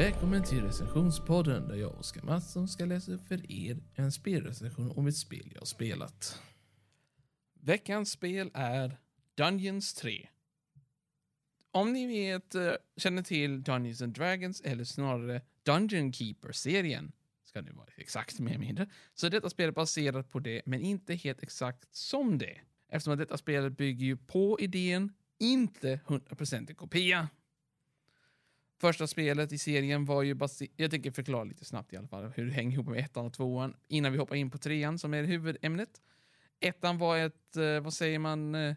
Välkommen till recensionspodden där jag, Oskar Mattsson, ska läsa upp för er en spelrecension om ett spel jag har spelat. Veckans spel är Dungeons 3. Om ni vet, eh, känner till Dungeons and Dragons, eller snarare Dungeon Keeper-serien, ska det vara exakt mer eller mindre, så är detta spel baserat på det, men inte helt exakt som det. Eftersom att detta spelet bygger ju på idén, inte 100% en kopia. Första spelet i serien var ju baserat... Jag tänker förklara lite snabbt i alla fall hur det hänger ihop med ettan och tvåan innan vi hoppar in på trean som är huvudämnet. Ettan var ett, eh, vad säger man, eh,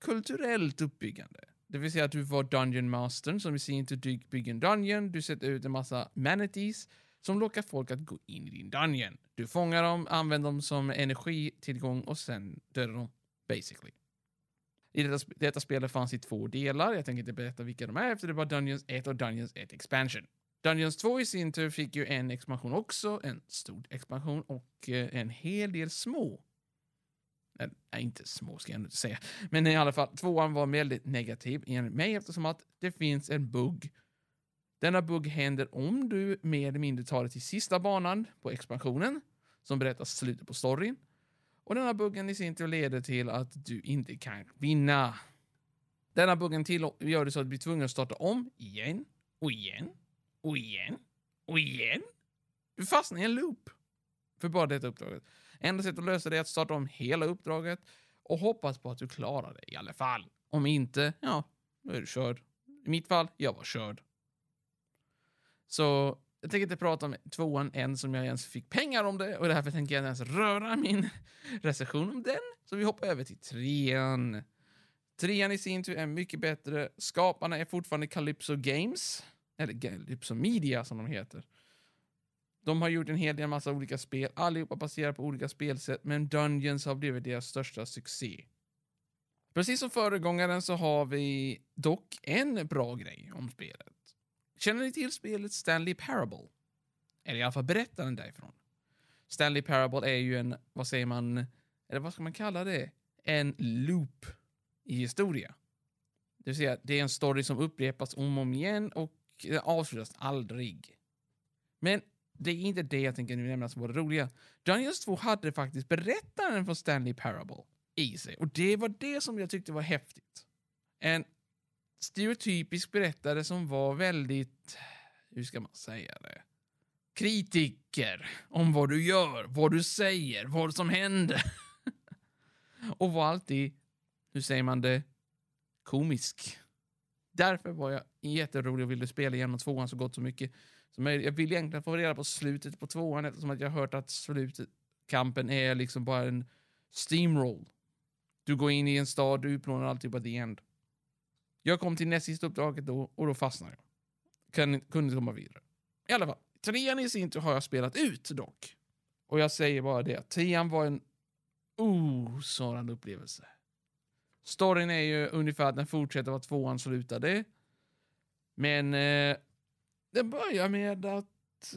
kulturellt uppbyggande. Det vill säga att du var Dungeon Mastern som i sin tur bygger en Dungeon, du sätter ut en massa manatees som lockar folk att gå in i din Dungeon. Du fångar dem, använder dem som energitillgång och sen dödar dem, basically. I detta, detta spelet fanns i två delar, jag tänker inte berätta vilka de är efter det var Dungeons 1 och Dungeons 1 Expansion. Dungeons 2 i sin tur fick ju en expansion också, en stor expansion och eh, en hel del små. Nej, inte små ska jag inte säga. Men i alla fall, tvåan var väldigt negativ enligt mig eftersom att det finns en bugg. Denna bugg händer om du mer eller mindre tar det till sista banan på expansionen, som berättar slutet på storyn. Och denna buggen i sin tur leder till att du inte kan vinna. Denna buggen till gör det så att du blir tvungen att starta om igen och igen och igen och igen. Du fastnar i en loop för bara detta uppdraget. Enda sättet att lösa det är att starta om hela uppdraget och hoppas på att du klarar det i alla fall. Om inte, ja, då är du körd. I mitt fall, jag var körd. Så jag tänker inte prata om tvåan än som jag ens fick pengar om det och därför tänker jag inte ens röra min recension om den. Så vi hoppar över till trean. Trean i sin tur är mycket bättre. Skaparna är fortfarande Calypso Games, eller Calypso Media som de heter. De har gjort en hel del massa olika spel, allihopa baserat på olika spelsätt, men Dungeons har blivit deras största succé. Precis som föregångaren så har vi dock en bra grej om spelet. Känner ni till spelet Stanley Parable? Eller i alla fall berättaren därifrån. Stanley Parable är ju en, vad säger man, eller vad ska man kalla det? En loop i historia. Det vill säga, det är en story som upprepas om och om igen och avslutas aldrig. Men det är inte det jag tänker nu nämna som var det roliga. Dungeons 2 hade faktiskt berättaren från Stanley Parable i sig. Och det var det som jag tyckte var häftigt. En stereotypisk berättare som var väldigt, hur ska man säga det? Kritiker om vad du gör, vad du säger, vad som händer. och var alltid, hur säger man det, komisk. Därför var jag jätterolig och ville spela igenom tvåan så gott så mycket som möjligt. Jag vill egentligen få reda på slutet på tvåan eftersom att jag har hört att slutkampen är liksom bara en steamroll. Du går in i en stad, du utplånar alltid på the end. Jag kom till näst sista uppdraget då och då fastnade jag. Kan, kunde inte komma vidare. I alla fall, trean i sin tur har jag spelat ut dock. Och jag säger bara det, trean var en oh, upplevelse. Storyn är ju ungefär att den fortsätter vad tvåan slutade. Men eh, den börjar med att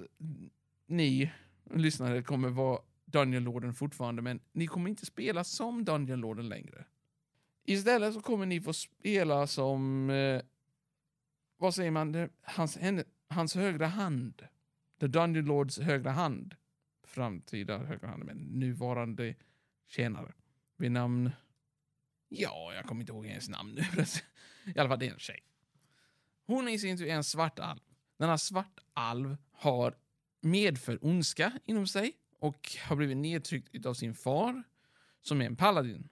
ni lyssnare kommer vara Dungeon Lorden fortfarande, men ni kommer inte spela som Dungeon Lorden längre. Istället så kommer ni få spela som, eh, vad säger man, hans, henne, hans högra hand. The Dungeon Lords högra hand. Framtida högra hand, men nuvarande tjänare. Vid namn... Ja, jag kommer inte ihåg hennes namn nu. I alla fall, det är en tjej. Hon är i sin tur en svart alv. Denna svart alv har medför ondska inom sig och har blivit nedtryckt av sin far, som är en paladin.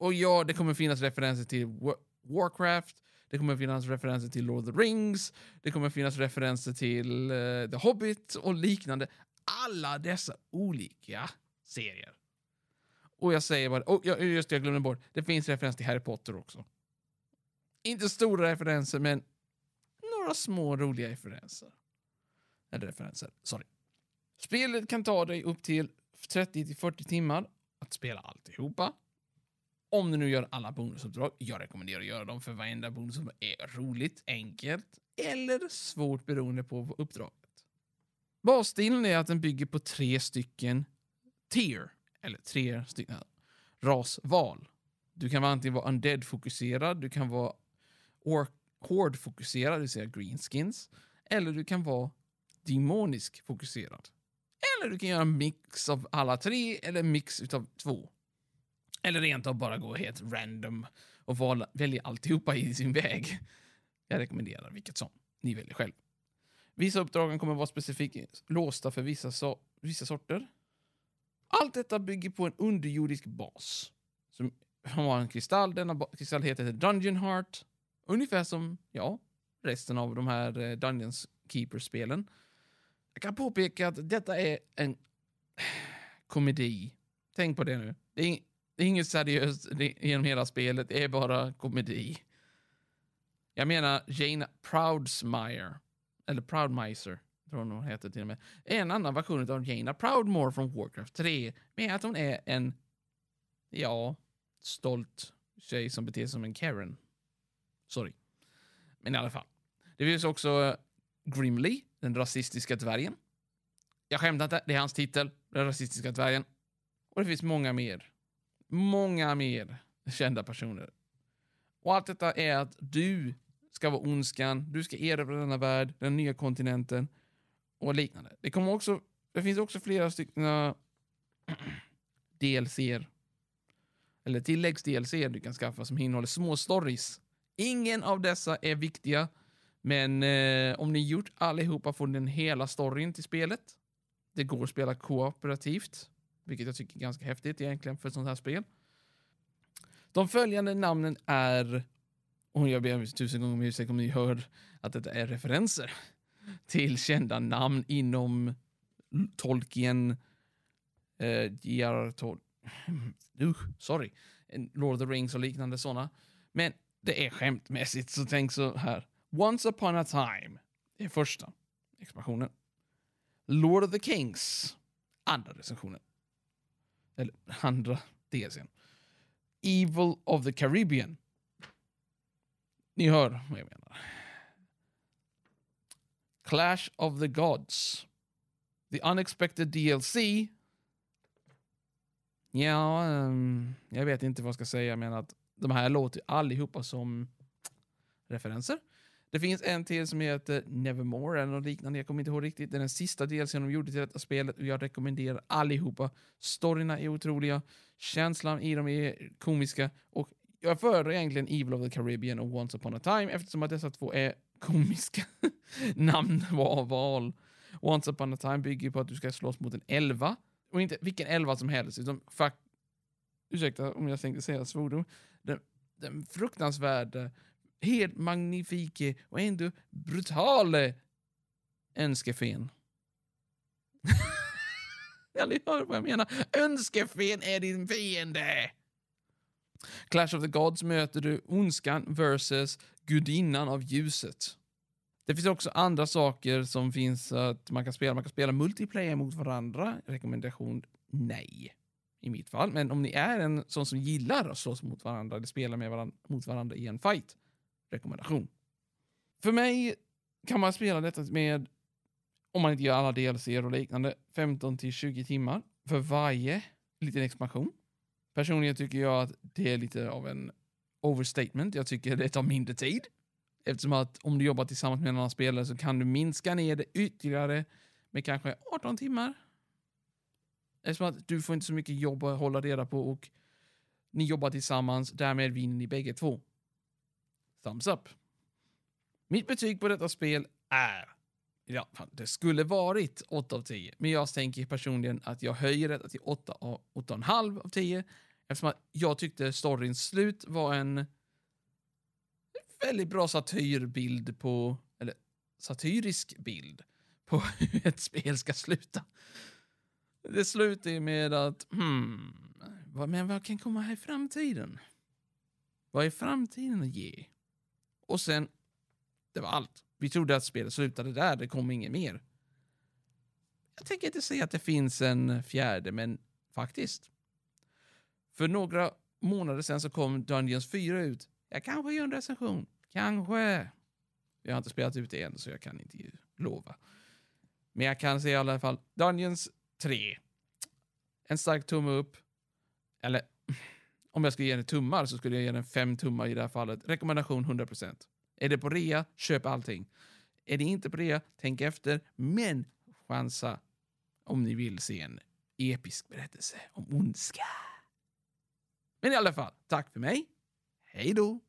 Och ja, det kommer finnas referenser till Warcraft, det kommer finnas referenser till Lord of the Rings, det kommer finnas referenser till uh, The Hobbit och liknande. Alla dessa olika serier. Och jag säger bara, oh, just det, jag glömde bort, det finns referenser till Harry Potter också. Inte stora referenser, men några små roliga referenser. Eller referenser, sorry. Spelet kan ta dig upp till 30-40 timmar att spela alltihopa. Om du nu gör alla bonusuppdrag, jag rekommenderar att göra dem för varenda bonusuppdrag är roligt, enkelt eller svårt beroende på uppdraget. Basstilen är att den bygger på tre stycken tier, eller tre stycken rasval. Du kan antingen vara undead-fokuserad, du kan vara hård-fokuserad, det vill säga greenskins, eller du kan vara demonisk fokuserad. Eller du kan göra en mix av alla tre eller en mix utav två. Eller rent av bara gå helt random och vala, välja alltihopa i sin väg. Jag rekommenderar vilket som ni väljer själv. Vissa uppdragen kommer vara specifikt låsta för vissa, so vissa sorter. Allt detta bygger på en underjordisk bas. Som har en kristall. Denna kristall heter Dungeon Heart. Ungefär som, ja, resten av de här eh, Dungeons Keeper-spelen. Jag kan påpeka att detta är en komedi. Tänk på det nu. Det är, det är inget seriöst genom hela spelet, det är bara komedi. Jag menar Jane Proudsmire, eller Proudmiser, tror hon heter till och med, är en annan version av Jana Proudmore från Warcraft 3, med att hon är en, ja, stolt tjej som beter sig som en Karen. Sorry. Men i alla fall. Det finns också eh, Grimly, den rasistiska dvärgen. Jag skämtar inte, det är hans titel, den rasistiska dvärgen. Och det finns många mer. Många mer kända personer. Och allt detta är att du ska vara ondskan, du ska erövra denna värld, den nya kontinenten och liknande. Det, kommer också, det finns också flera stycken äh, DLC eller tilläggs-DLC du kan skaffa som innehåller små stories. Ingen av dessa är viktiga, men eh, om ni gjort allihopa får ni den hela storyn till spelet. Det går att spela kooperativt, vilket jag tycker är ganska häftigt egentligen för ett sånt här spel. De följande namnen är, och jag ber tusen gånger om ursäkt om ni hör att detta är referenser till kända namn inom Tolkien, eh, J.R. Tol uh, sorry, Lord of the Rings och liknande sådana. Men det är skämtmässigt, så tänk så här. Once upon a time är första expansionen. Lord of the Kings, andra recensionen. Eller andra DLCn. Evil of the Caribbean. Ni hör vad jag menar. Clash of the Gods. The Unexpected DLC. Ja, um, jag vet inte vad jag ska säga. Jag menar att de här låter allihopa som referenser. Det finns en till som heter Nevermore eller något liknande. Jag kommer inte ihåg riktigt. Det är den sista DLCn de gjorde till detta spelet och jag rekommenderar allihopa. Storyna är otroliga, känslan i dem är komiska och jag föredrar egentligen Evil of the Caribbean och Once upon a time eftersom att dessa två är komiska namn val. Once upon a time bygger på att du ska slåss mot en elva och inte vilken elva som helst utan fuck, ursäkta om jag tänkte säga svordom, den, den fruktansvärda helt magnifike och ändå brutale önskefen. ja, ni hör vad jag menar. Önskefen är din fiende! Clash of the Gods möter du ondskan versus gudinnan av ljuset. Det finns också andra saker som finns att man kan spela. Man kan spela multiplayer mot varandra. Rekommendation nej. I mitt fall. Men om ni är en sån som gillar att slåss mot varandra eller spela med varandra, mot varandra i en fight rekommendation. För mig kan man spela detta med, om man inte gör alla DLC och liknande, 15 till 20 timmar för varje liten expansion. Personligen tycker jag att det är lite av en overstatement. Jag tycker det tar mindre tid. Eftersom att om du jobbar tillsammans med en annan spelare så kan du minska ner det ytterligare med kanske 18 timmar. Eftersom att du får inte så mycket jobb att hålla reda på och ni jobbar tillsammans, därmed vinner ni bägge två thumbs up. Mitt betyg på detta spel är... Ja, det skulle varit 8 av 10, men jag tänker personligen att jag höjer detta till 8 av 8,5 av 10 eftersom att jag tyckte storyns slut var en väldigt bra satyrbild på, eller satyrisk bild på hur ett spel ska sluta. Det slutar ju med att, hmm, men vad kan komma här i framtiden? Vad är framtiden att ge? Och sen, det var allt. Vi trodde att spelet slutade där, det kom inget mer. Jag tänker inte säga att det finns en fjärde, men faktiskt. För några månader sen så kom Dungeons 4 ut. Jag kanske gör en recension. Kanske. Jag har inte spelat ut det än, så jag kan inte lova. Men jag kan säga i alla fall, Dungeons 3. En stark tumme upp. Eller om jag skulle ge den tummar så skulle jag ge den fem tummar i det här fallet. Rekommendation 100%. Är det på rea, köp allting. Är det inte på rea, tänk efter, men chansa om ni vill se en episk berättelse om ondska. Men i alla fall, tack för mig. Hej då!